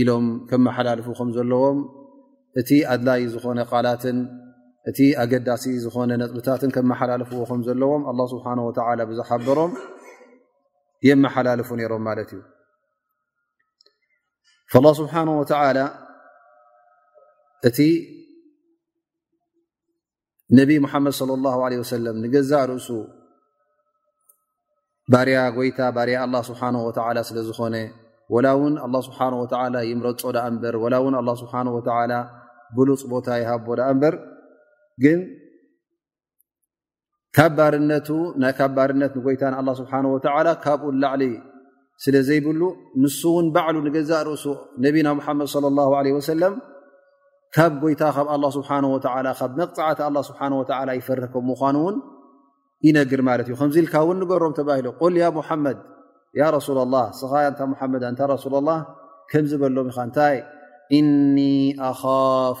ኢሎም ከመሓላልፉ ከም ዘለዎም እቲ ኣድላይ ዝኾነ ቃላትን እቲ ኣገዳሲ ዝኾነ ነጥብታትን ከመሓላልፍዎ ከም ዘለዎም ኣላ ስብሓን ወተላ ብዝሓበሮም የመሓላልፉ ነይሮም ማለት እዩ ላ ስብሓን ወተላ እቲ ነቢ ሙሓመድ صለ ላه ለ ወሰለም ንገዛእ ርእሱ ባርያ ጎይታ ባርያ ኣላ ስብሓን ወተላ ስለ ዝኾነ ወላ እውን ኣላ ስብሓን ወተላ ይምረፆ ዳኣ እምበር ወላ እውን ኣላ ስብሓን ወተላ ብሉፅ ቦታ ይሃቦ ዳኣ እምበር ግን ካብ ባርነቱ ካብ ባርነት ንጎይታ ንኣላ ስብሓን ወተላ ካብኡ ላዕሊ ስለ ዘይብሉ ንሱ እውን ባዕሉ ንገዛእ ርእሱ ነቢና ሙሓመድ ለ ላ ለ ወሰለም ካብ ጎይታ ካብ ኣላ ስብሓን ወተላ ካብ መቕፃዕቲ ኣላ ስብሓን ወተላ ይፈርህ ከም ምኳኑ እውን ይነግር ማለት እዩ ከምዚ ኢልካ እውን ንገሮም ተባሂሉ ቁል ያ ሙሓመድ ያ ረሱላ ላ ስኻ ንታ ሙሓመድ እንታ ረሱላ ላ ከምዚ በሎም ኢኻ እንታይ እኒ ኣኻፉ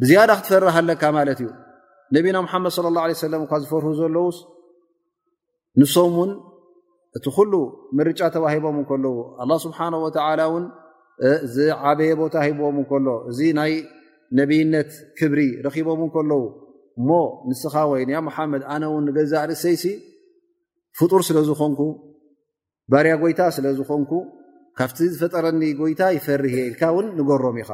ብዝያዳ ክትፈርህ ኣለካ ማለት እዩ ነቢና ሙሓመድ ለ ላ ሰለ እኳ ዝፈርሁ ዘለዉስ ንሶም ውን እቲ ኩሉ ምርጫ ተዋሂቦም እከለዉ ኣላ ስብሓን ወተላ ውን ዝዓበየ ቦታ ሂብዎም እከሎ እዚ ናይ ነብይነት ክብሪ ረኪቦም እከለዉ እሞ ንስኻ ወይ ንያ መሓመድ ኣነ ውን ንገዛእ ርእሰይሲ ፍጡር ስለ ዝኾንኩ ባርያ ጎይታ ስለ ዝኾንኩ ካብቲ ዝፈጠረኒ ጎይታ ይፈርህ እየ ኢልካ ውን ንገሮም ኢኻ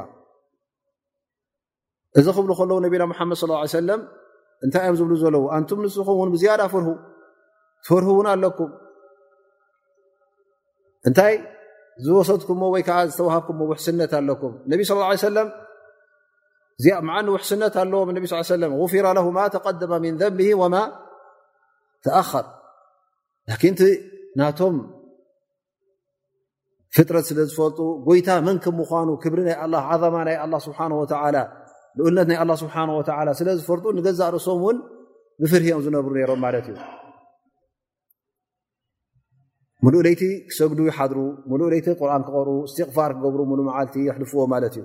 እዚ ክብሉ ከለዉ ነቢና ሓመድ صለ ሰለም እንታይ እዮም ዝብሉ ዘለዉ ኣንቱም ንስኹም ውን ብዝያዳ ፍርሁ ፍርህ እውን ኣለኩም እንታይ ዝወሰድኩምዎ ወይ ከዓ ዝተዋሃብኩምዎ ውሕስነት ኣለኩም ነቢ ስ ሰለም መዓኒ ውሕስነት ኣለዎም ነቢ ስ ሰለም غፊራ ለ ማ ተቀደመ ምን ዘንብ ወማ ተኣኸር ላኪን እቲ ናቶም ፍጥረት ስለ ዝፈልጡ ጎይታ መን ከም ምኳኑ ክብሪ ናይ ኣላ ዓዛማ ናይ ኣላ ስብሓ ወላ ልኡልነት ናይ ኣላ ስብሓ ወላ ስለ ዝፈልጡ ንገዛእ ርእሶም እውን ብፍርሂኦም ዝነብሩ ነይሮም ማለት እዩ ሙሉእ ለይቲ ክሰግዱ ይሓድሩ ሙሉእ ለይቲ ቁርን ክቐርቡ እስትቕፋር ክገብሩ ሙሉእ መዓልቲ የሕልፍዎ ማለት እዩ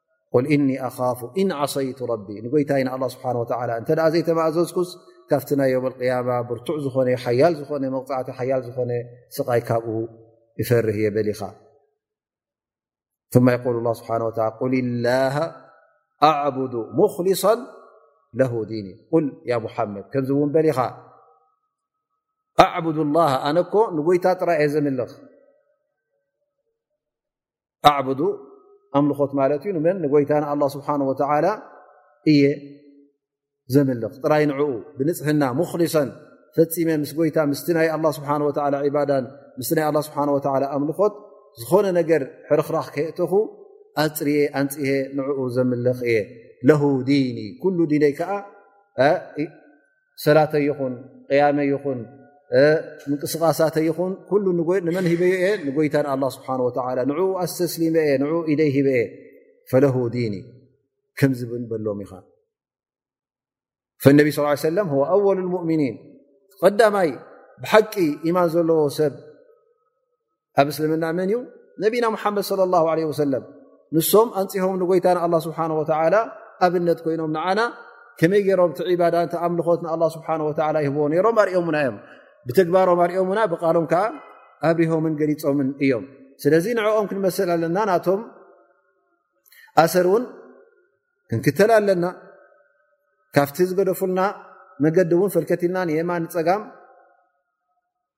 ል እኒ ኣኻፉ እን ዓሰይቱ ረቢ ንጎይታይ ንኣላ ስብሓን ወላ እንተ ዘይተማእዘዝኩስ ካብቲ ናይ ዮም ቅያማ ብርቱዕ ዝኾነ ሓያል ዝኾነ መቕፃዕቲ ሓያል ዝኾነ ስቓይ ካብኡ ይፈርህ እየ በሊኻ ማ ይል ላ ስብሓን ወላ ቁል ላ ኣዕቡዱ ሙክሊሳ ለ ዲኒ ቁል ያ ሙሓመድ ከምዚ እውን በሊኻ ኣዕቡድ ላ ኣነኮ ንጎይታ ጥራይ እየ ዘምልኽ ኣዕቡዱ ኣምልኾት ማለት እዩ ንመን ንጎይታ ንኣላ ስብሓን ወተላ እየ ዘምልኽ ጥራይ ንዕኡ ብንፅህና ሙክሊሰን ፈፂመ ምስ ጎይታ ምስቲ ናይ ኣላ ስብሓን ወ ባዳን ምስ ናይ ኣላ ስብሓን ወ ኣምልኾት ዝኾነ ነገር ሕርኽራኽ ከየእተኹ ኣፅርየ ኣንፅሀ ንዕኡ ዘምልኽ እየ ለሁ ዲኒ ኩሉ ዲነይ ከዓ ሰላተ ይኹን ያመ ይኹን ምንቅስቃሳተ ይኹን ኩሉ ንመን ሂበዮ እየ ንጎይታ ንኣላ ስብሓን ወላ ንኡ ኣስተስሊመ እየ ንኡ ኢደይ ሂበ እየ ፈለሁ ዲኒ ከም ዝብል በሎም ኢኻ ፈነቢ ስ ሰለም ኣወል ሙእምኒን ቐዳማይ ብሓቂ ኢማን ዘለዎ ሰብ ኣብ እስልምና መን እዩ ነቢና ሙሓመድ صለ ላ ለ ወሰለም ንሶም ኣንፅሆም ንጎይታ ንኣ ስብሓ ወላ ኣብነት ኮይኖም ንዓና ከመይ ገይሮም እቲ ባዳ እ ኣምልኾት ንኣ ስብሓ ወ ይህብዎ ነሮም ኣርኦሙና እዮም ብተግባሮም ኣርኦሙና ብቃሎም ከዓ ኣብርሆምን ገሊፆምን እዮም ስለዚ ንዕኦም ክንመስል ኣለና ናቶም ኣሰር እውን ክንክተል ኣለና ካብቲ ዝገደፉልና መገዲ እውን ፈልከትልና ንየማን ንፀጋም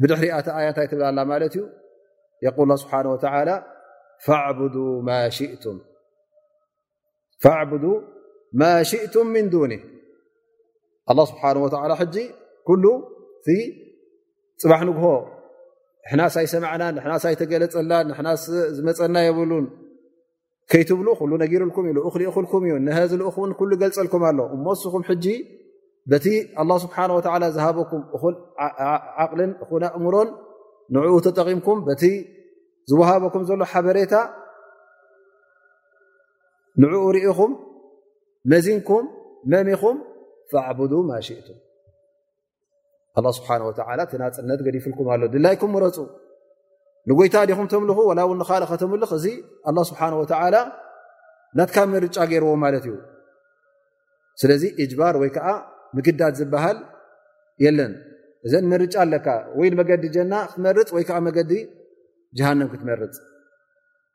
ብድሕሪኣ እቲ ኣያ እንታይ ትብል ኣላ ማለት እዩ የቁል ስብሓ ወተላ ፋዕቡዱ ማ ሽእቱም ምን ዱኒ ኣላ ስብሓን ወተላ ሕጂ ኩሉ እቲ ፅባሕ ንግሆ ንሕናስ ኣይሰማዕናን ንሕናስ ኣይተገለፀላን ንሕናስ ዝመፀና የብሉን ከይትብሉ ኩሉ ነጊርልኩም ዩ ልኡኽ ልእኹልኩም እዩ ንሀዚ ልኡኽ ውን ኩሉ ገልፀልኩም ኣሎ እሞ እስኹም ሕጂ በቲ ኣላ ስብሓን ወተላ ዝሃበኩም እኹል ዓቕልን እኹል ኣእምሮን ንዕኡ ተጠቒምኩም በቲ ዝወሃበኩም ዘሎ ሓበሬታ ንዕኡ ርኢኹም መዚንኩም መሚኹም ፈዕቡዱ ማሽእቱም ኣላ ስብሓን ወተላ እቲ ናፅነት ገዲፍልኩም ኣሎ ድላይኩም ምረፁ ንጎይታ ዲኹም ተምልኹ ወላ እውን ንካልእ ከተምልኽ እዚ ኣላ ስብሓን ወተላ ናትካ ምርጫ ገይርዎ ማለት እዩ ስለዚ እጅባር ወይ ከዓ ምግዳድ ዝበሃል የለን እዘን ምርጫ ኣለካ ወይ ንመገዲ ጀና ክትመርፅ ወይ ከዓ መገዲ ጀሃንም ክትመርፅ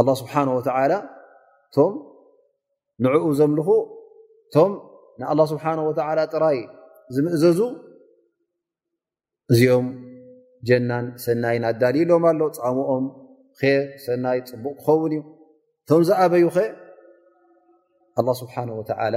ኣላ ስብሓን ወተላ እቶም ንዕኡ ዘምልኹ እቶም ንኣላ ስብሓን ወተላ ጥራይ ዝምእዘዙ እዚኦም ጀናን ሰናይን ኣዳልዩ ሎም ኣሎ ፃምኦም ር ሰናይ ፅቡቕ ክኸውን እዩ እቶም ዝኣበዩ ኸ ኣላ ስብሓን ወተላ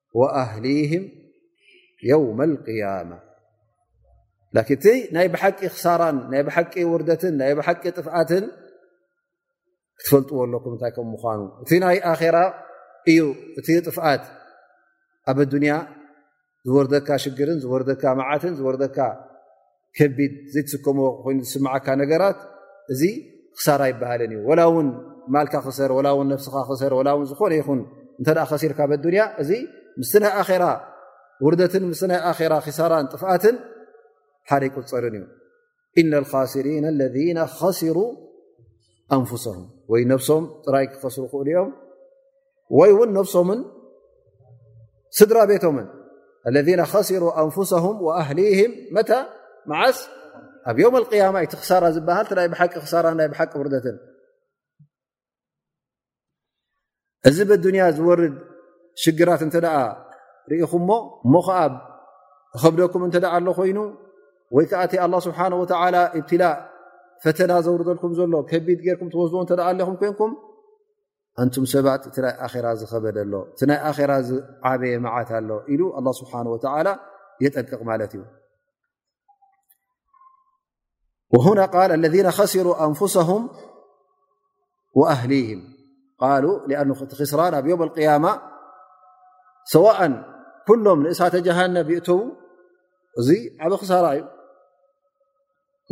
ወኣህሊህም የውመ ልቅያማ ላን እቲ ናይ ብሓቂ ክሳራን ናይ ብሓቂ ውርደትን ናይ ብሓቂ ጥፍኣትን ክትፈልጥዎ ኣለኩም እንታይ ከም ምኳኑ እቲ ናይ ኣራ እዩ እቲ ጥፍኣት ኣብ ኣዱንያ ዝወርደካ ሽግርን ዝወርደካ መዓትን ዝወርደካ ከቢድ ዘይትስከሞ ኮይኑ ዝስምዓካ ነገራት እዚ ክሳራ ይበሃልን እዩ ወላ ውን ማልካ ክሰር ወላ ውን ነብስኻ ክሰር ወላ ውን ዝኾነ ይኹን እንተ ከሲርካ በዱንያ እዚ ምስ ናይ ኣራ ውርደትን ምስ ናይ ኣራ ክሳራን ጥፍኣትን ሓደ ይቁፀርን እዩ እነ ካስሪን ለذ ከስሩ ኣንፍሰም ወይ ነብሶም ጥራይ ክኸስሩ ክእሉ እዮም ወይ ውን ነብሶምን ስድራ ቤቶምን ለذ ከሲሩ ኣንፍሰም ኣህሊም መታ መዓስ ኣብ ዮም ያማ ዩ ክሳራ ዝበሃል ናይ ብሓቂ ክሳራ ናይ ብሓቂ ውርደትን እዚ በዱንያ ዝወርድ ሽግራት እንተ ርኢኹምሞ እሞ ከዓ ከብደኩም እተ ኣሎ ኮይኑ ወይ ከዓ እቲ ኣላ ስብሓን ወተላ እብትላእ ፈተና ዘውርደልኩም ዘሎ ከቢድ ጌርኩም ትወስድዎ እተ ኣለኹም ኮንኩም ኣንቱም ሰባት እቲ ናይ ኣራ ዝኸበደ ኣሎ እቲ ናይ ኣራ ዝዓበየ መዓት ኣሎ ኢሉ ኣላ ስብሓን ወተላ የጠንቅቕ ማለት እዩ ወና ቃል ለذ ከሲሩ ኣንፍሰም ወኣህሊም ቃሉ ኣን እቲ ክስራን ኣብ ዮም ቅያማ ሰዋእን ኩሎም ንእሳተ ጀሃነብ ይእተዉ እዚ ዓበ ክሳራ እዩ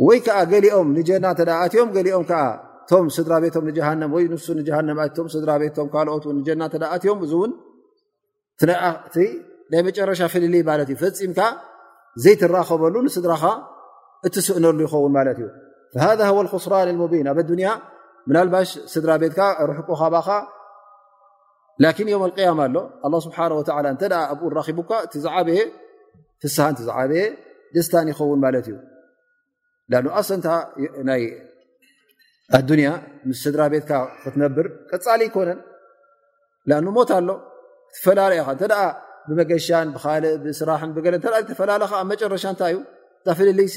ወይ ከዓ ገሊኦም ንጀና እተ ኣትዮም ገሊኦም ከዓ እቶም ስድራ ቤቶም ንጀሃንም ወይ ንሱ ንጀሃንም ኣቶም ስድራ ቤቶም ካልኦት ን ንጀና እተ ኣትዮም እዚ እውን እቲ ናይ መጨረሻ ፍልልይ ማለት እዩ ፈፂምካ ዘይትራኸበሉ ንስድራኻ እትስእነሉ ይኸውን ማለት እዩ ሃذ ው ክስራን ሙቢን ኣብ ኣዱንያ ምናልባሽ ስድራ ቤትካ ርሕቁ ካባኻ ላኪን ዮም ኣልቅያማ ኣሎ ኣላ ስብሓን ወላ እንተ ኣብኡ ራኪቡካ እቲ ዝዓበየ ፍስሃን ዝዓበየ ደስታን ይኸውን ማለት እዩ ኣ ኣሰንታ ናይ ኣዱንያ ምስ ስድራ ቤትካ ክትነብር ቀፃሊ ኣይኮነን ኣ ሞት ኣሎ ትፈላለ ኢኻ እተ ብመገሻን ብካልእ ብስራሕን ብገለ ተፈላለኻ ኣብ መጨረሻ እንታይ እዩ እታ ፍልልይሲ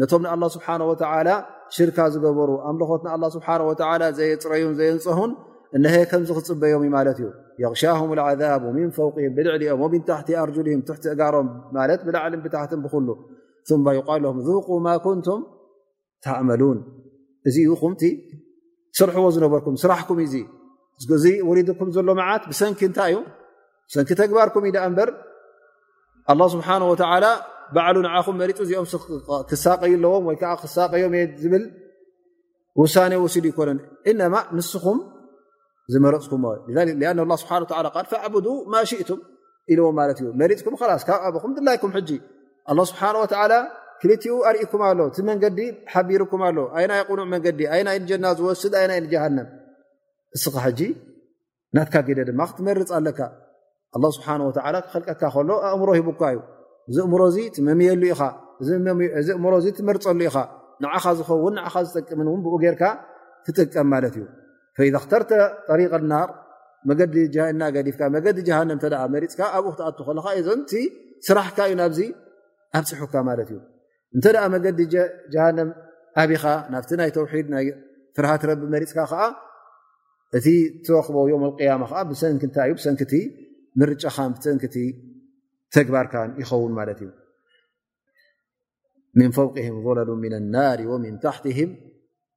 ነቶም ንኣላ ስብሓን ወተዓላ ሽርካ ዝገበሩ ኣምልኾት ንኣላ ስብሓን ወተዓላ ዘየፅረዩን ዘየንፀሁን እነሀ ከምዚ ክፅበዮም እዩ ማለት እዩ የቕሻሁም ዓዛቡ ምን ፈውቅህም ብልዕሊኦም ወምን ታሕቲ ኣርጁልህም ትሕቲ እጋሮም ማለት ብላዕልን ብታሕትን ብኩሉ ማ ይቃል ም ዙቁ ማ ኩንቱም ተዕመሉን እዚ ዩ ኹምቲ ትሰርሕዎ ዝነበርኩም ስራሕኩም እዙ እዚ ወሪድኩም ዘሎ መዓት ብሰንኪ እንታይ እዩ ሰንኪ ተግባርኩም ዩ ዳኣ በር ኣላ ስብሓን ወተላ ባዕሉ ንዓኹም መሪጡ እዚኦም ክሳቀዩ ኣለዎም ወይ ከዓ ክሳቀዮም እየ ዝብል ውሳኔ ወሲዱ ይኮነን እነማ ንስኹም ዝመረፅኩም ኣን ስብሓ ፈዕቡዱ ማሽእቱም ኢልዎ ማለት እዩ መሪፅኩም ላስ ካብ ኣበኹም ድላይኩም ሕጂ ኣላ ስብሓን ወተላ ክልትኡ ኣርእኩም ኣሎ እቲ መንገዲ ሓቢርኩም ኣሎ ኣይናይ ቕኑዕ መንገዲ ኣይናይ ንጀና ዝወስድ ኣይናይ ንጀሃንም እስኻ ሕጂ ናትካ ግደ ድማ ክትመርፅ ኣለካ ኣላ ስብሓን ወተላ ክኸልቀካ ከሎ ኣእምሮ ሂቡካ እዩ እዚ እእምሮ እዚ ትመምየሉ ኢኻ እዚ እእምሮ እዚ ትመርፀሉ ኢኻ ንዓኻ ዝኸውን ንዓኻ ዝጠቅምን እውን ብኡ ጌርካ ትጥቀም ማለት እዩ ፈኢዛ ክተርተ ጠሪቀ ናር መገዲ ጃና ገዲፍካ መገዲ ጃሃን እተ መሪፅካ ኣብኡ ክትኣቱ ከለካ እዘንቲ ስራሕካ እዩ ናብዚ ኣብፅሑካ ማለት እዩ እንተ መገዲ ጀሃንም ኣቢኻ ናብቲ ናይ ተውሒድ ናይ ፍርሃት ረቢ መሪፅካ ከዓ እቲ ትረኽቦ ዮም ያማ ከዓ ብሰንኪ እንታይ እዩ ብሰንኪቲ ምርጫኻን ብሰንኪቲ ተግባርካን ይኸውን ማለት እዩ ምን ፈውቅም ዘለሉ ም ናር ወምን ታሕትህም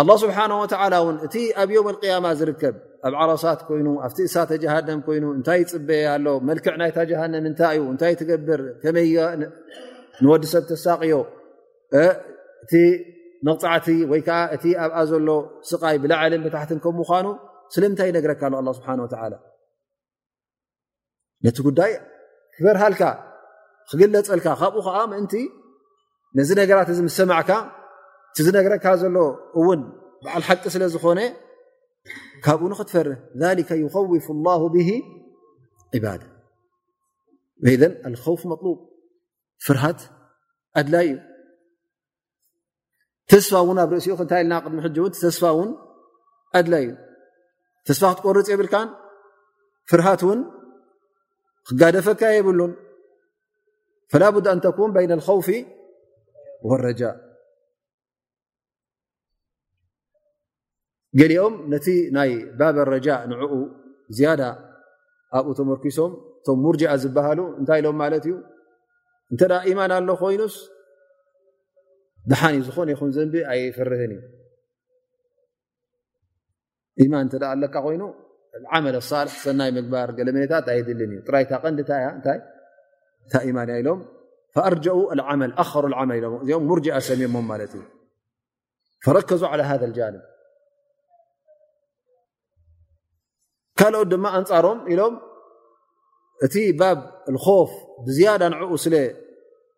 ኣላ ስብሓን ወተላ እውን እቲ ኣብ ዮም ኣልቅያማ ዝርከብ ኣብ ዓረሳት ኮይኑ ኣብቲ እሳተ ጀሃንም ኮይኑ እንታይ ይፅበየ ኣሎ መልክዕ ናይታ ጀሃንም እንታይ እዩ እንታይ ትገብር ከመይ ንወዲ ሰብ ተሳቅዮ እቲ መቕፃዕቲ ወይ ከዓ እቲ ኣብኣ ዘሎ ስቃይ ብላዓልን ብታሕትን ከም ምኳኑ ስለምንታይ ይነግረካ ኣሎ ስብሓ ወላ ነቲ ጉዳይ ክበርሃልካ ክግለፀልካ ካብኡ ከዓ ምእንቲ ነዚ ነገራት እዚ ምሰማዕካ እቲ ዝነገረካ ዘሎ እውን በዓል ሓቂ ስለ ዝኾነ ካብኡ ንክትፈርህ ሊከ ይከውፍ ላ ብ ዕባዳ ን ኣልከውፍ መቅሉብ ፍርሃት ኣድላይ እዩ ተስፋ ውን ኣብ ርእሲኡ ክንታይ ልና ቅድሚ ሕጂ ውን ተስፋ ውን ኣድላ እዩ ተስፋ ክትቆርፅ የብልካን ፍርሃት ውን ክጋደፈካ የብሉን ፈላ ቡዳ እንተኩን በይነ ከውፊ ወረጃ ገሊኦም ነቲ ናይ ባብ ረጃ ንዕኡ ዝያዳ ኣብኡ ተመርኪሶም እቶም ሙርጅኣ ዝበሃሉ እንታይ ኢሎም ማለት እዩ እንተ ኢማን ኣሎ ኮይኑስ ድሓን እዩ ዝኾነ ይኹን ዘንቢ ኣይፍርህን እዩ ኢማን እተ ኣለካ ኮይኑ ዓመለ ሳልሕ ሰናይ ምግባር ገለመኔታት ኣይድልን እዩ ጥራይታ ቀንዲታ እያ እታይ እታ ኢማን እያ ኢሎም ኣርጀኡ ዓመል ኣኸሩ ዓመል ኢሎም እዚኦም ሙርጅኣ ሰሚሞም ማለት እዩ ፈረከዙ ላ ሃ ጃንብ ካልኦት ድማ ኣንፃሮም ኢሎም እቲ ባብ ልኮፍ ብዝያዳ ንዕኡ ስለ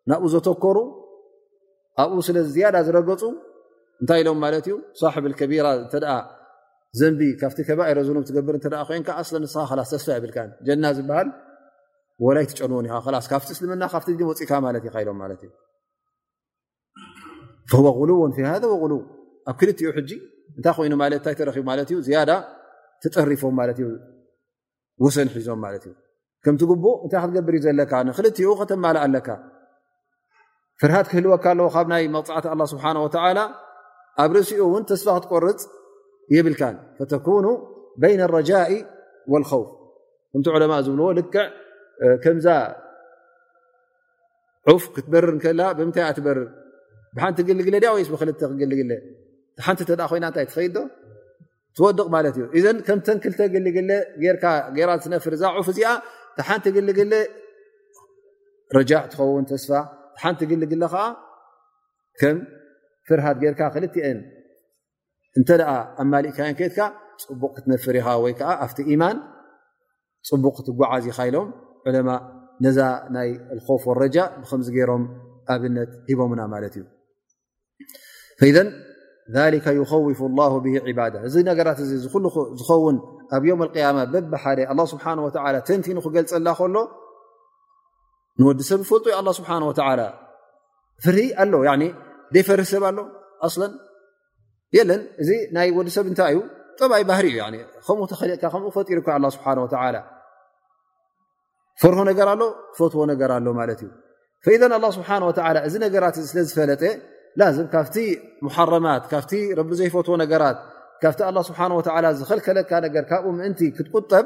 ናብኡ ዘተኮሩ ኣብኡ ስለ ዝያዳ ዝረገፁ እንታይ ኢሎም ማለት እዩ ሳሕብ ከቢራ እተ ዘንቢ ካብቲ ከባሮ ዝኑ ትገብር እተ ኮይንካ ኣስለ ንስኻ ላስ ተስፋ ይብልካ ጀና ዝበሃል ወላይ ትጨንዎን ኢኻ ላስ ካብቲ እስልምና ካብቲ ወፅእካ ማለት ኢኻ ኢሎም ማለት እዩ ف ኣብ ክል እታይ ኮይኑ ታይ ተረቡ ማ ዩ ዝያዳ ተጠሪፎም ማ ዩ ወሰን ሒዞም ማ ዩ ከምቲ ግቡ እታይ ክትገብር ዩ ዘለካ ንክል ከተማል ኣለካ ፍርሃት ክህልወካ ኣለዎ ካብ ናይ መቕፃዕቲ ኣ ስብሓ ኣብ ርእሲኡ እውን ተስፋ ክትቆርፅ የብልካ ፈተኩኑ በይና ረጃ ወልከውፍ ከምቲ ዕለማ ዝብልዎ ልክዕ ከምዛ ዑፍ ክትበርር ከላ ብምንታይ እያ ትበርር ብሓንቲ ግልግለ ድያ ወይስ ብክል ክግልግለ ሓንቲ ተ ኮይና እንታይ ትኸይዶ ትወድቕ ማለት እዩ እዘን ከምተን ክልተ ግልግለ ገራ ትነፍር እዛ ዑፍ እዚኣ ሓንቲ ግልግለ ረጃእ ትኸውን ተስፋ ሓንቲ ግልግለ ከዓ ከም ፍርሃት ጌርካ ክልትኤን እንተ ኣማሊእካዮን ከትካ ፅቡቕ ክትነፍር ኢኻ ወይ ከዓ ኣብቲ ኢማን ፅቡቕ ክትጓዓዝ ኢኻ ኢሎም ዕለማ ነዛ ናይ ልኮፍ ወረጃ ብከምዚ ገይሮም ኣብነት ሂቦምና ማለት እዩ ፈዘን ሊከ ይከውፍ ላ ብ ዕባዳ እዚ ነገራት እዚ ዝሉ ዝኸውን ኣብ ዮም ያማ በብሓደ ስብሓ ወ ተንቲኑ ክገልፀላ ከሎ ንወዲ ሰብ ዝፈልጡ ዩ ኣላ ስብሓን ወተላ ፍርሂ ኣሎ ዘይፈርህ ሰብ ኣሎ ኣስለን የለን እዚ ናይ ወዲ ሰብ እንታይ እዩ ጠባይ ባህሪ እዩ ከምኡ ተኸሊእካ ከምኡ ፈጢሩ ዩ ኣላ ስብሓን ወተላ ፈርሆ ነገር ኣሎ ትፈትዎ ነገር ኣሎ ማለት እዩ ፈኢዘ ኣላ ስብሓን ወተላ እዚ ነገራት እዚ ስለ ዝፈለጠ ላዝም ካብቲ ሙሓረማት ካብቲ ረቢ ዘይፈትዎ ነገራት ካብቲ ኣላ ስብሓን ወተላ ዝኸልከለካ ነገር ካብኡ ምእንቲ ክትቁጠብ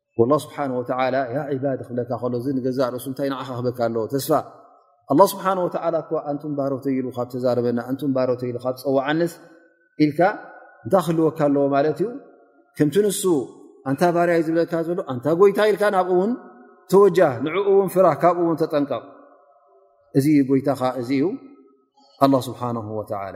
ላ ስብሓን ወተላ ያ ዕባድ ክብለካ ከሎ እዚ ንገዛእ ርእሱ እንታይ ንዓኻ ክበካ ኣለዎ ተስፋ ኣላ ስብሓን ወተላ እኳ ኣንቱም ባሮተ ኢሉ ካብ ተዛረበና ኣንቱም ባሮተ ኢሉ ካብ ፀዋዓንስ ኢልካ እንታይ ክህልወካ ኣለዎ ማለት እዩ ከምቲ ንሱ ኣንታ ባርያይ ዝብለካ ዘሎ ኣንታ ጎይታ ኢልካ ናብኡ እውን ተወጃህ ንዕኡ እውን ፍራ ካብኡ እውን ተጠንቀቕ እዚ ዩ ጎይታኻ እዚ እዩ ኣላ ስብሓን ወተላ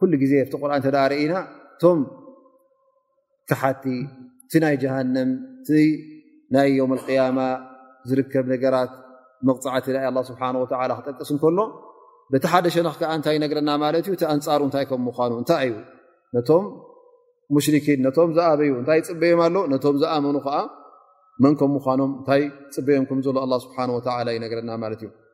ኩሉ ግዜ ኣብቲ ቁርን እተ ርእና እቶም ካሓቲ እቲ ናይ ጀሃንም እቲ ናይ ዮም ቅያማ ዝርከብ ነገራት መቕፃዕቲ ናይ ኣላ ስብሓን ወላ ክጠቅስ እንከሎ በቲ ሓደ ሸነኽ ከዓ እንታይ ይነግረና ማለት እዩ እቲ ኣንፃሩ እንታይ ከም ምኳኑ እንታይ እዩ ነቶም ሙሽርኪን ነቶም ዝኣበዩ እንታይ ይፅበዮም ኣሎ ነቶም ዝኣመኑ ከዓ መን ከም ምኳኖም እንታይ ፅበዮም ከምዘሎ ኣላ ስብሓን ወላ ይነግረና ማለት እዩ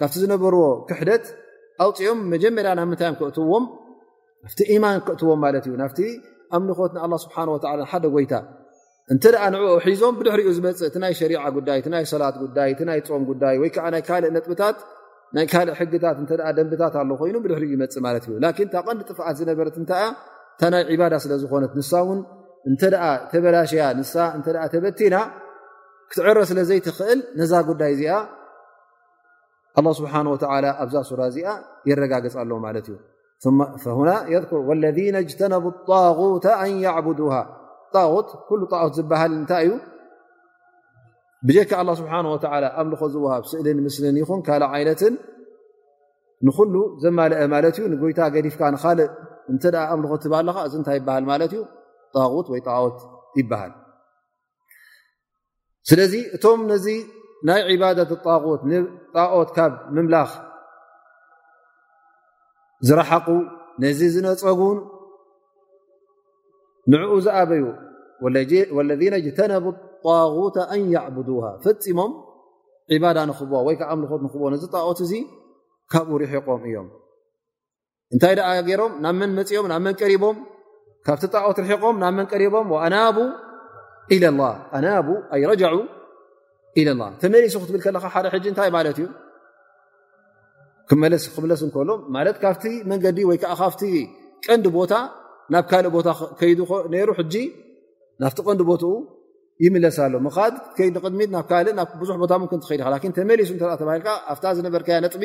ካብቲ ዝነበርዎ ክሕደት ኣውፅኦም መጀመርያ ናብ ምንታይ እዮም ክእትዎም ኣብቲ ኢማን ክእትዎም ማለት እዩ ናብቲ ኣምልኾት ንኣላ ስብሓን ወላ ሓደ ጎይታ እንተ ደኣ ንኡ ሒዞም ብድሕሪኡ ዝመፅእ እቲ ናይ ሸሪዓ ጉዳይ እቲ ናይ ሰላት ጉዳይ እቲ ናይ ፆም ጉዳይ ወይ ከዓ ናይ ካልእ ነጥብታት ናይ ካልእ ሕግታት እተ ደንብታት ኣሎ ኮይኑ ብድሕሪኡ ይመፅእ ማለት እዩ ላኪን እታ ቐንዲ ጥፍኣት ዝነበረት እንተ እታ ናይ ዒባዳ ስለ ዝኾነት ንሳ እውን እንተ ተበላሽያ ንሳ እተ ተበቲና ክትዕረ ስለ ዘይትኽእል ነዛ ጉዳይ እዚኣ ስብሓ ኣብዛ ሱራ እዚኣ የረጋግፅ ኣሎ ማለት እዩ ለذ ጅተነቡ ጣغት ኣን ያዕቡድ ጣغት ኩሉ ጣት ዝበሃል እንታይ እዩ ብጀካ ኣ ስብሓ ኣምልኾ ዝወሃብ ስእልን ምስልን ይኹን ካልእ ዓይነትን ንኩሉ ዘማልአ ማለት እዩ ንጎይታ ገዲፍካ ንካልእ እንተ ኣምልኾ ትባለኻ እዚ እንታይ ይበሃል ማለት እዩ ጣغት ወይ ጣዖት ይበሃል ስለዚ እቶም ነዚ ናይ ዒባደት ጣغት ንጣኦት ካብ ምምላኽ ዝረሓቑ ነዚ ዝነፀጉን ንዕኡ ዝኣበዩ ወለذ ጅተነቡ ጣغት ኣን የዕብዱሃ ፈፂሞም ዒባዳ ንኽብዋ ወይ ከ ኣምልኾት ንኽብዎ ነዚ ጣኦት እዚ ካብኡ ርሒቆም እዮም እንታይ ደኣ ገይሮም ናብ መን መፅኦም ናብ መን ቀሪቦም ካብቲ ጣዖት ርሒቆም ናብ መን ቀሪቦም ኣናቡ ኢለ ላ ኣናቡ ኣይ ረጃዑ ኢለ ላ ተመሊሱ ክትብል ከለካ ሓደ ሕጂ እንታይ ማለት እዩ ክመለስ ክምለስ እንከሎ ማለት ካብቲ መንገዲ ወይ ከዓ ካብቲ ቀንዲ ቦታ ናብ ካልእ ቦታ ከይዱ ነይሩ ሕጂ ናብቲ ቀንዲ ቦትኡ ይምለስ ኣሎ ምኻድ ከይዲ ቅድሚት ናብ ካልእ ናብ ብዙሕ ቦታ ም ክንትኸይድ ላን ተመሊሱ እተባሂልካ ኣብታ ዝነበርከያ ነጥቢ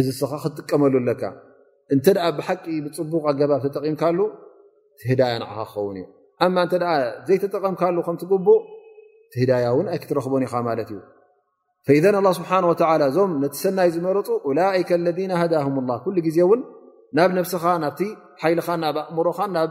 እዚ ስኻ ክትጥቀመሉ ኣለካ እንተ ብሓቂ ብፅቡቕ ኣገባብ ተጠቒምካሉ ትህዳያ ንዓኻ ክኸውን እዩ ኣማ እተ ዘይተጠቐምካሉ ከምትግቡእ ትህዳያ እውን ኣይክትረኽቦን ኢኻ ማለት እዩ ፈዘ ላ ስብሓን ወላ እዞም ነቲ ሰናይ ዝመረፁ ላይከ ለذ ሃዳም ላ ኩሉ ግዜ እውን ናብ ነብስኻ ናብቲ ሓይልኻን ናብ ኣእምሮኻን ናብ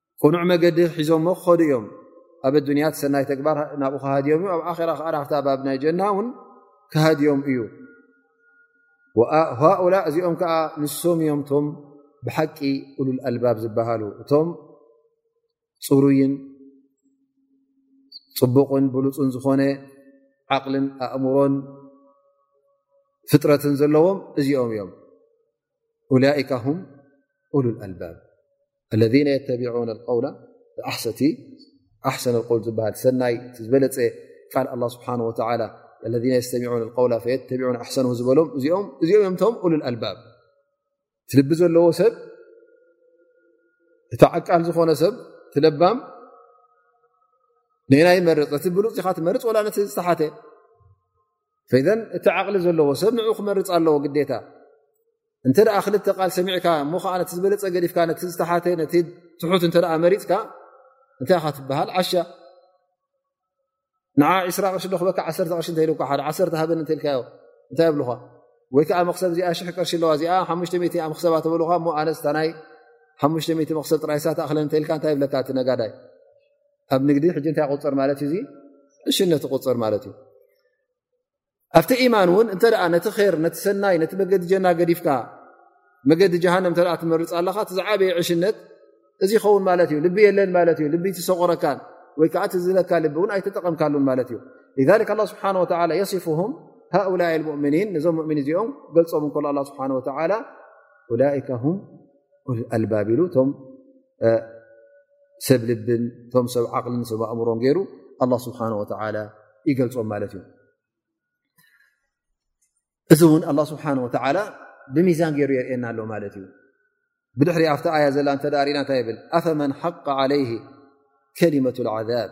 ቅኑዕ መገዲ ሒዞሞ ክኸዱ እዮም ኣብ ኣዱንያት ሰናይ ተግባር ናብኡ ክሃድዮም እዩ ኣብ ኣራ ከዓ ናብታ ባብ ናይ ጀና እውን ክሃድዮም እዩ ሃኡላ እዚኦም ከዓ ንሶም እዮም እቶም ብሓቂ ኡሉል ኣልባብ ዝበሃሉ እቶም ፅሩይን ፅቡቕን ብሉፁን ዝኾነ ዓቕልን ኣእምሮን ፍጥረትን ዘለዎም እዚኦም እዮም ላካ ም ሉ ኣልባብ ለذ የተቢعነ ውላ ብኣሰቲ ኣሰነ ል ዝበሃል ሰናይ ዝበለፀ ቃል ኣ ስብሓ ለذ የስተሚዑ ውላ የተቢ ኣሰን ዝበሎም እዚኦም እዚኦም እዮም ቶም ሉ ኣልባብ ትልቢ ዘለዎ ሰብ እቲ ዓቃል ዝኾነ ሰብ ትለባም ንና ይመርፅ እቲ ብሉፅ ኻ ትመርፅ ላ ነ ዝተሓተ ፈዘን እቲ ዓቕሊ ዘለዎ ሰብ ንኡ ክመርፅ ኣለዎ ግዴታ እንተ ክልተ ቃል ሰሚዕካ እሞ ከዓ ነቲ ዝበለፀ ገዲፍካ ነቲ ዝተሓተ ነቲ ትሑት እተ መሪፅካ እንታይ ካ ትበሃል ዓሻ ንዓ ዕስራ ቅርሺ ዶክበካ ዓሰር ቅርሺ እተ ል ሓደ ዓሰር ሃበኒ እተልካዮ እንታይ ኣብልካ ወይ ከዓ መክሰብ እዚኣ ሽሕ ቅርሺ ኣለዋ እዚኣ ሓሙሽተ ኣ መክሰባ ተበልካ እሞ ኣነስታ ናይ ሓሙሽተ መክሰብ ጥራይሳ ተኣክለን እተልካ እንታይ ብለካ እቲ ነጋዳይ ኣብ ንግዲ ሕጂ እንታይ ቁፅር ማለት እዩ እሽነት ቁፅር ማለት እዩ ኣብቲ ኢማን እውን እንተ ነቲ ር ነቲ ሰናይ ነቲ መገዲ ጀና ገዲፍካ መገዲ ጀሃንም እተ ትመርፅ ኣለካ እቲ ዝዓበየ ዕሽነት እዚ ይኸውን ማለት እዩ ልቢ የለን ማለት እዩ ልቢ ትሰቆረካን ወይ ከዓ ትዝለካ ልቢ እውን ኣይተጠቐምካሉን ማለት እዩ ላ ስብሓ ወላ የስፉም ሃኡላ ሙእምኒን ነዞም ሙእምን እዚኦም ገልፆም እከሎ ኣ ስብሓ ወላ ኡላይከ ም ኣልባቢሉ እቶም ሰብ ልብን እቶም ሰብ ዓቕልን ሰብ ኣእምሮን ገይሩ ኣላ ስብሓን ወተላ ይገልፆም ማለት እዩ እዚ እውን ኣላ ስብሓን ወተዓላ ብሚዛን ገይሩ የርእየና ኣሎ ማለት እዩ ብድሕሪ ኣብቲ ኣያ ዘላ እተዳሪና እንታይ ይብል ኣፈመን ሓቃ ዓለይህ ከሊመት ዓዛብ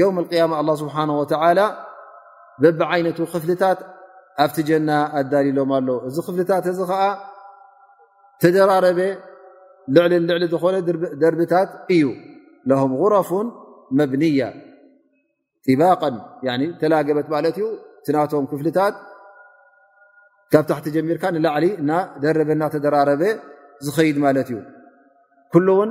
ዮም ቅያማ ኣላ ስብሓን ወተላ በብ ዓይነቱ ክፍልታት ኣብቲ ጀና ኣዳልሎም ኣሎ እዚ ክፍልታት እዚ ከዓ ተደራረበ ልዕሊ ልዕሊ ዝኾነ ደርብታት እዩ ም غረፉን መብንያ ጢባቀ ተላገበት ማለት እዩ ትናቶም ክፍልታት ካብ ታሕቲ ጀሚርካ ንላዕሊ እና ደረበ እና ተደራረበ ዝኸይድ ማለት እዩ ኩሉ እውን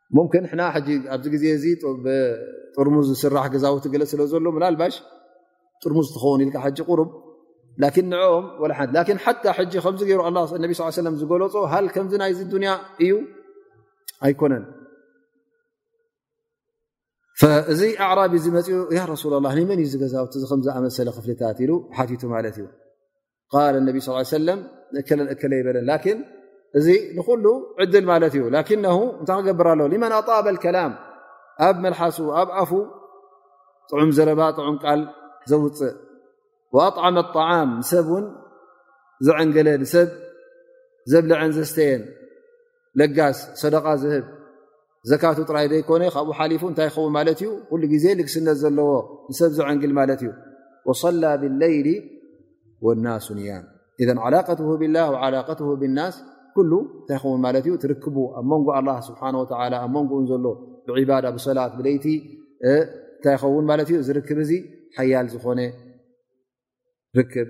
ሙምክን ሕና ሕጂ ኣብዚ ግዜ እዚ ብጥርሙዝ ዝስራሕ ገዛውቲ ገለ ስለ ዘሎ ምናልባሽ ጥርሙዝ ትኸውን ኢልካ ሓጂ ቁሩብ ላኪን ንዕኦም ወላ ሓንቲ ላኪን ሓታ ሕጂ ከምዚ ገይሩ ኣላ ነቢ ስ ሰለም ዝገለፆ ሃል ከምዚ ናይዚ ዱንያ እዩ ኣይኮነን እዚ ኣዕራቢ እዚ መፅኡ ያ ረሱላ ላ ንመን እዩ ዝገዛውቲ እዚ ከምዝኣመሰለ ክፍልታት ኢሉ ሓቲቱ ማለት እዩ ቃል ነቢ ስ ሰለም ንእከለ ንእከለ ይበለን ላኪን እዚ ንኩሉ ዕድል ማለት እዩ ላኪነ እንታይ ክገብር ኣለ ሊመን ኣጣበ ከላም ኣብ መልሓሱ ኣብ ኣፉ ጥዑም ዘረባ ጥዑም ቃል ዘውፅእ ኣጣዓመ ጣዓም ንሰብ እውን ዘዐንገለ ንሰብ ዘብልዐን ዘስተየን ለጋስ ሰደቃ ዝህብ ዘካቱ ጥራይ ዘይኮነ ካብኡ ሓሊፉ እንታይ ይኸውን ማለት እዩ ኩሉ ግዜ ልግስነት ዘለዎ ንሰብ ዘዐንግል ማለት እዩ ወሰላ ብለይሊ ወናሱ ንያም እዘ ዓላቀት ብላ ዓላቀት ብናስ ኩሉ እንታይ ይኸውን ማለት እዩ ትርክቡ ኣብ መንጎ ኣላ ስብሓን ወተላ ኣብ መንጎኡን ዘሎ ብዕባዳ ብሰላት ብለይቲ እንታይ ይኸውን ማለት እዩ ዝርክብ እዚ ሓያል ዝኾነ ርክብ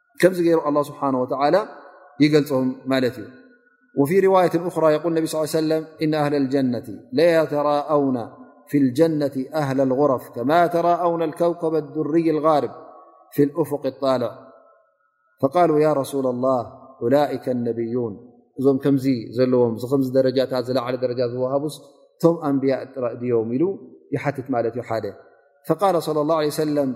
كمز ر الله سبحانه وتعالى يلم وفي رواية أخرى يقول انب صى ي سلم إن أهل الجنة ليترائون في الجنة أهل الغرف كما ترائون الكوكب الذري الغارب في الأفق الطالع فقالوا يا رسول الله أولئك النبيون م كم لم درجت لعل درج وهبس أنب يم ل لى الله عليه سل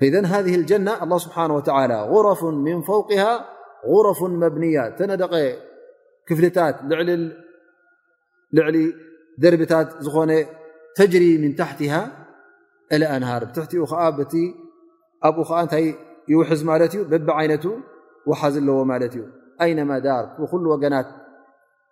فإذن هذه الجنة الله سبحانه وتعالى غرف من فوقها غرف مبنية تندق كفلታت لعل دربታت ዝኾن تجري من تحتها الأنهار بتحኡ ب يوحز ملت እ بب عينت وحز لዎ ملت እي أينم در وخل وجنت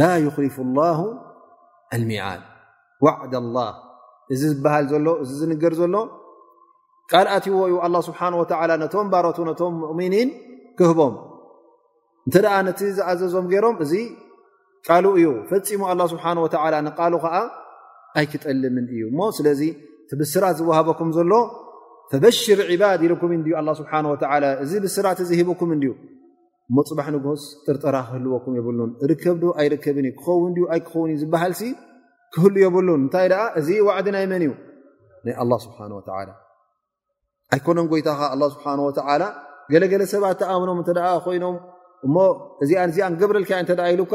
ላ ይኽሊፉ ላሁ ኣልሚዓድ ዋዕድ ላህ እዚ ዝበሃል ዘሎ እዚ ዝንገር ዘሎ ቃል ኣትዎ እዩ ኣላ ስብሓን ወተላ ነቶም ባሮቱ ነቶም ሙእምኒን ክህቦም እንተ ደኣ ነቲ ዝኣዘዞም ገይሮም እዚ ቃሉ እዩ ፈፂሙ ኣላ ስብሓን ወተላ ንቃሉ ከዓ ኣይክጠልምን እዩ እሞ ስለዚ እቲ ብስራት ዝወሃበኩም ዘሎ ፈበሽር ዕባድ ኢልኩም እንድዩ ኣላ ስብሓን ወተላ እዚ ብስራት እዚ ሂቡኩም እንድዩ እሞ ፅባሕ ንግሆስ ጥርጠራ ክህልወኩም የብሉን ርከብ ዶ ኣይርከብን እዩ ክኸውን ዩ ኣይክኸውን እዩ ዝበሃልሲ ክህሉ የብሉን እንታይ ደኣ እዚ ዋዕዲ ናይ መን እዩ ናይ ኣላ ስብሓን ወተላ ኣይኮነን ጎይታኻ ኣላ ስብሓን ወተዓላ ገለገለ ሰባት ተኣምኖም እተ ኮይኖም እሞ እዚኣን እዚኣን ገብረልካ እተ ኢሉካ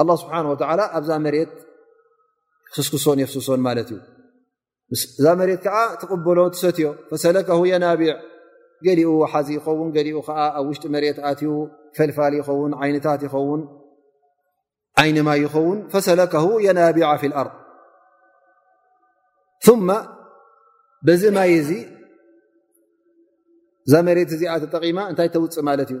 ኣላ ስብሓን ወተዓላ ኣብዛ መሬት ክስክሶን የፍስሶን ማለት እዩ እዛ መሬት ከዓ ትቕበሎ ትሰትዮ ፈሰለከ የናቢዕ ገሊኡ ሓዚ ይኸውን ገሊኡ ከዓ ኣብ ውሽጢ መሬት ኣትዩ ፈልፋል ይኸውን ዓይነታት ይኸውን ዓይኒ ማይ ይኸውን ፈሰለከ የናቢዓ ፊ ልኣርض ثማ በዚ ማይ እዚ እዛ መሬት እዚኣ ተጠቒማ እንታይ ተውፅእ ማለት እዩ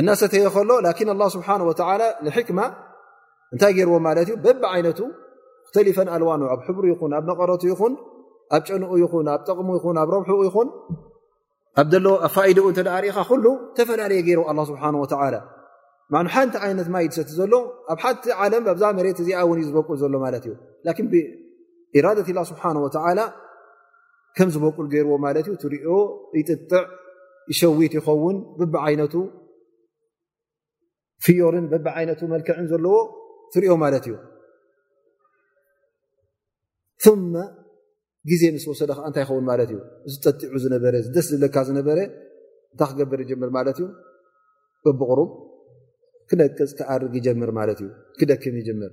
እናሰተዮ ከሎ ላኪን ኣላ ስብሓን ወተላ ንሕክማ እንታይ ገይርዎ ማለት እዩ በብ ዓይነቱ ክተሊፈን ኣልዋኑ ኣብ ሕብሩ ይኹን ኣብ መቐረቱ ይኹን ኣብ ጨንኡ ይኹን ኣብ ጠቕሙ ይኹን ኣብ ረብሑ ይኹን ኣብ ደሎ ብ ፋኢደኡ እተ ርእኻ ኩሉ ተፈላለየ ገይሩ ኣላ ስብሓን ወተላ ማኑ ሓንቲ ዓይነት ማይ ድሰቲ ዘሎ ኣብ ሓቲ ዓለም ኣብዛ መሬት እዚኣ እውን እዩ ዝበቁል ዘሎ ማለት እዩ ላኪን ብኢራደት ላ ስብሓን ወተላ ከም ዝበቁል ገይርዎ ማለት እዩ ትሪኦ ይጥጥዕ ይሸዊት ይኸውን ብብዓይነቱ ፍዮርን ብብዓይነቱ መልክዕን ዘለዎ ትሪኦ ማለት እዩ ثመ ግዜ ምስ ወሰደ ከዓ እንታይ ይኸውን ማለት እዩ ዝጠጢዑ ዝነበረ ደስ ዝብለካ ዝነበረ እንታይ ክገብር ይጀምር ማለት እዩ በብቕሩብ ክነቅፅ ክኣርግ ይጀምር ማለት እዩ ክደክም ይጀምር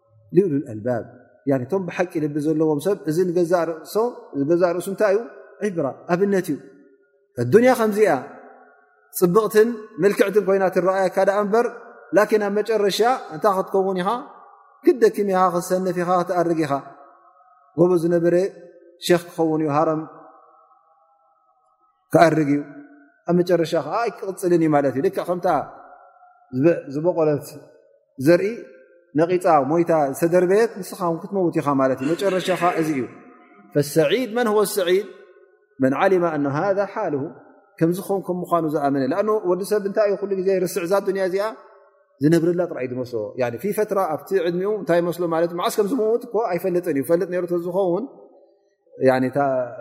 ልሉኣልባብ ቶም ብሓቂ ልቢ ዘለዎም ሰብ እዚ ገዛእ ርእሱ እንታይ እዩ ዒብራ ኣብነት እዩ ኣዱንያ ከምዚኣ ፅብቕትን መልክዕትን ኮይና ትረኣየካ ዳኣ እምበር ላኪን ኣብ መጨረሻ እንታይ ክትከውን ኢኻ ክደክም ኢኻ ክትሰንፍ ኢኻ ክትኣርግ ኢኻ ጎቦ ዝነበረ ሸክ ክኸውን እዩ ሃረም ክኣርግ እዩ ኣብ መጨረሻ ከዓ ኣይክቕፅልን እዩ ማለት እዩ ልክ ከምታ ዝበቆለት ዘርኢ ነቂፃ ሞይታ ዝተደርበየት ንስኻ ውን ክትመውት ኢኻ ማለት እዩ መጨረሻ ከዓ እዚ እዩ ፈሰዒድ መን ዎ ሰዒድ መን ዓሊማ ኣነ ሃذ ሓል ከምዝኸውን ከም ምኳኑ ዝኣመነ ኣ ወዲ ሰብ እንታይ እዩ ኩሉ ግዜ ርስዕ ዛ ዱንያ እዚኣ ዝነብርላ ጥራይ ዝመስሎ ፈትራ ኣብቲ ዕድሚኡ እንታይ መስሎ ማለት መዓስ ከም ዝመውት እኮ ኣይፈልጥን እዩ ፈልጥ ነሩ ዝኸውን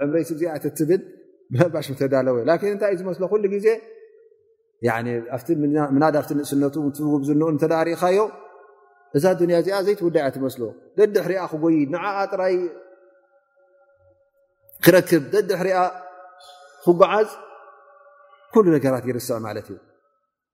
ዕምረይ ስዚኣ ትብል ባሽ ተዳለወ እንታይ እዩ ዝመስሎ ኩሉ ግዜ ምናድ ኣብቲ ንእስነቱ ትውብዝንኡ እተዳሪእኻዮ እዛ ዱንያ እዚኣ ዘይትውዳ እያ ትመስሎ ደድሕሪኣ ክጎይ ንዓኣ ጥራይ ክረክብ ደድሕሪኣ ክጓዓዝ ኩሉ ነገራት ይርስዕ ማለት እዩ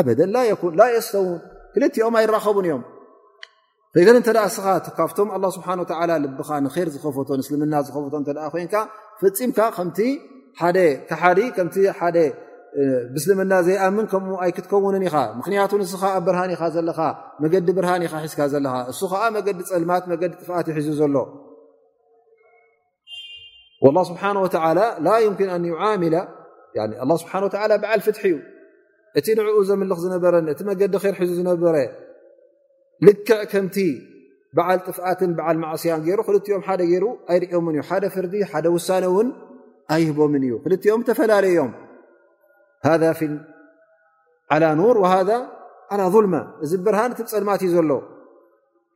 ኣበደ ላ የኩን ላ የስተውን ክልቲኦም ኣይራኸቡን እዮም ን እንተ ስኻ ካብቶም ኣ ስብሓ ላ ልብኻ ንር ዝኸፈቶ ንስልምና ዝኸፈቶ እተ ኮይንካ ፈፂምካ ከምቲ ሓደ ካሓዲ ከምቲ ሓደ ብስልምና ዘይኣምን ከምኡ ኣይክትከውንን ኢኻ ምክንያቱ ንስኻ ኣብ ብርሃን ኢኻ ዘለኻ መገዲ ብርሃን ኢኻ ሒዝካ ዘለኻ እሱ ከዓ መገዲ ፀልማት መገዲ ጥፍኣት ይሒዙ ዘሎ ላ ስብሓ ወላ ላ ዩምኪን ኣን ይዓምላ ላ ስብሓ ወላ በዓል ፍትሒ እዩ እቲ ንዕኡ ዘምልኽ ዝነበረ እቲ መገዲ ር ሒዙ ዝነበረ ልክዕ ከምቲ በዓል ጥፍኣትን በዓል ማዕስያን ገይሩ ክልኦም ሓደ ገይሩ ኣይርእዮምን እዩ ሓደ ፍርዲ ሓደ ውሳነ እውን ኣይህቦምን እዩ ክልኦም ተፈላለዮም ሃ ላ ኑር ሃ ላ ظልማ እዚ ብርሃን እቲ ፀልማት እዩ ዘሎ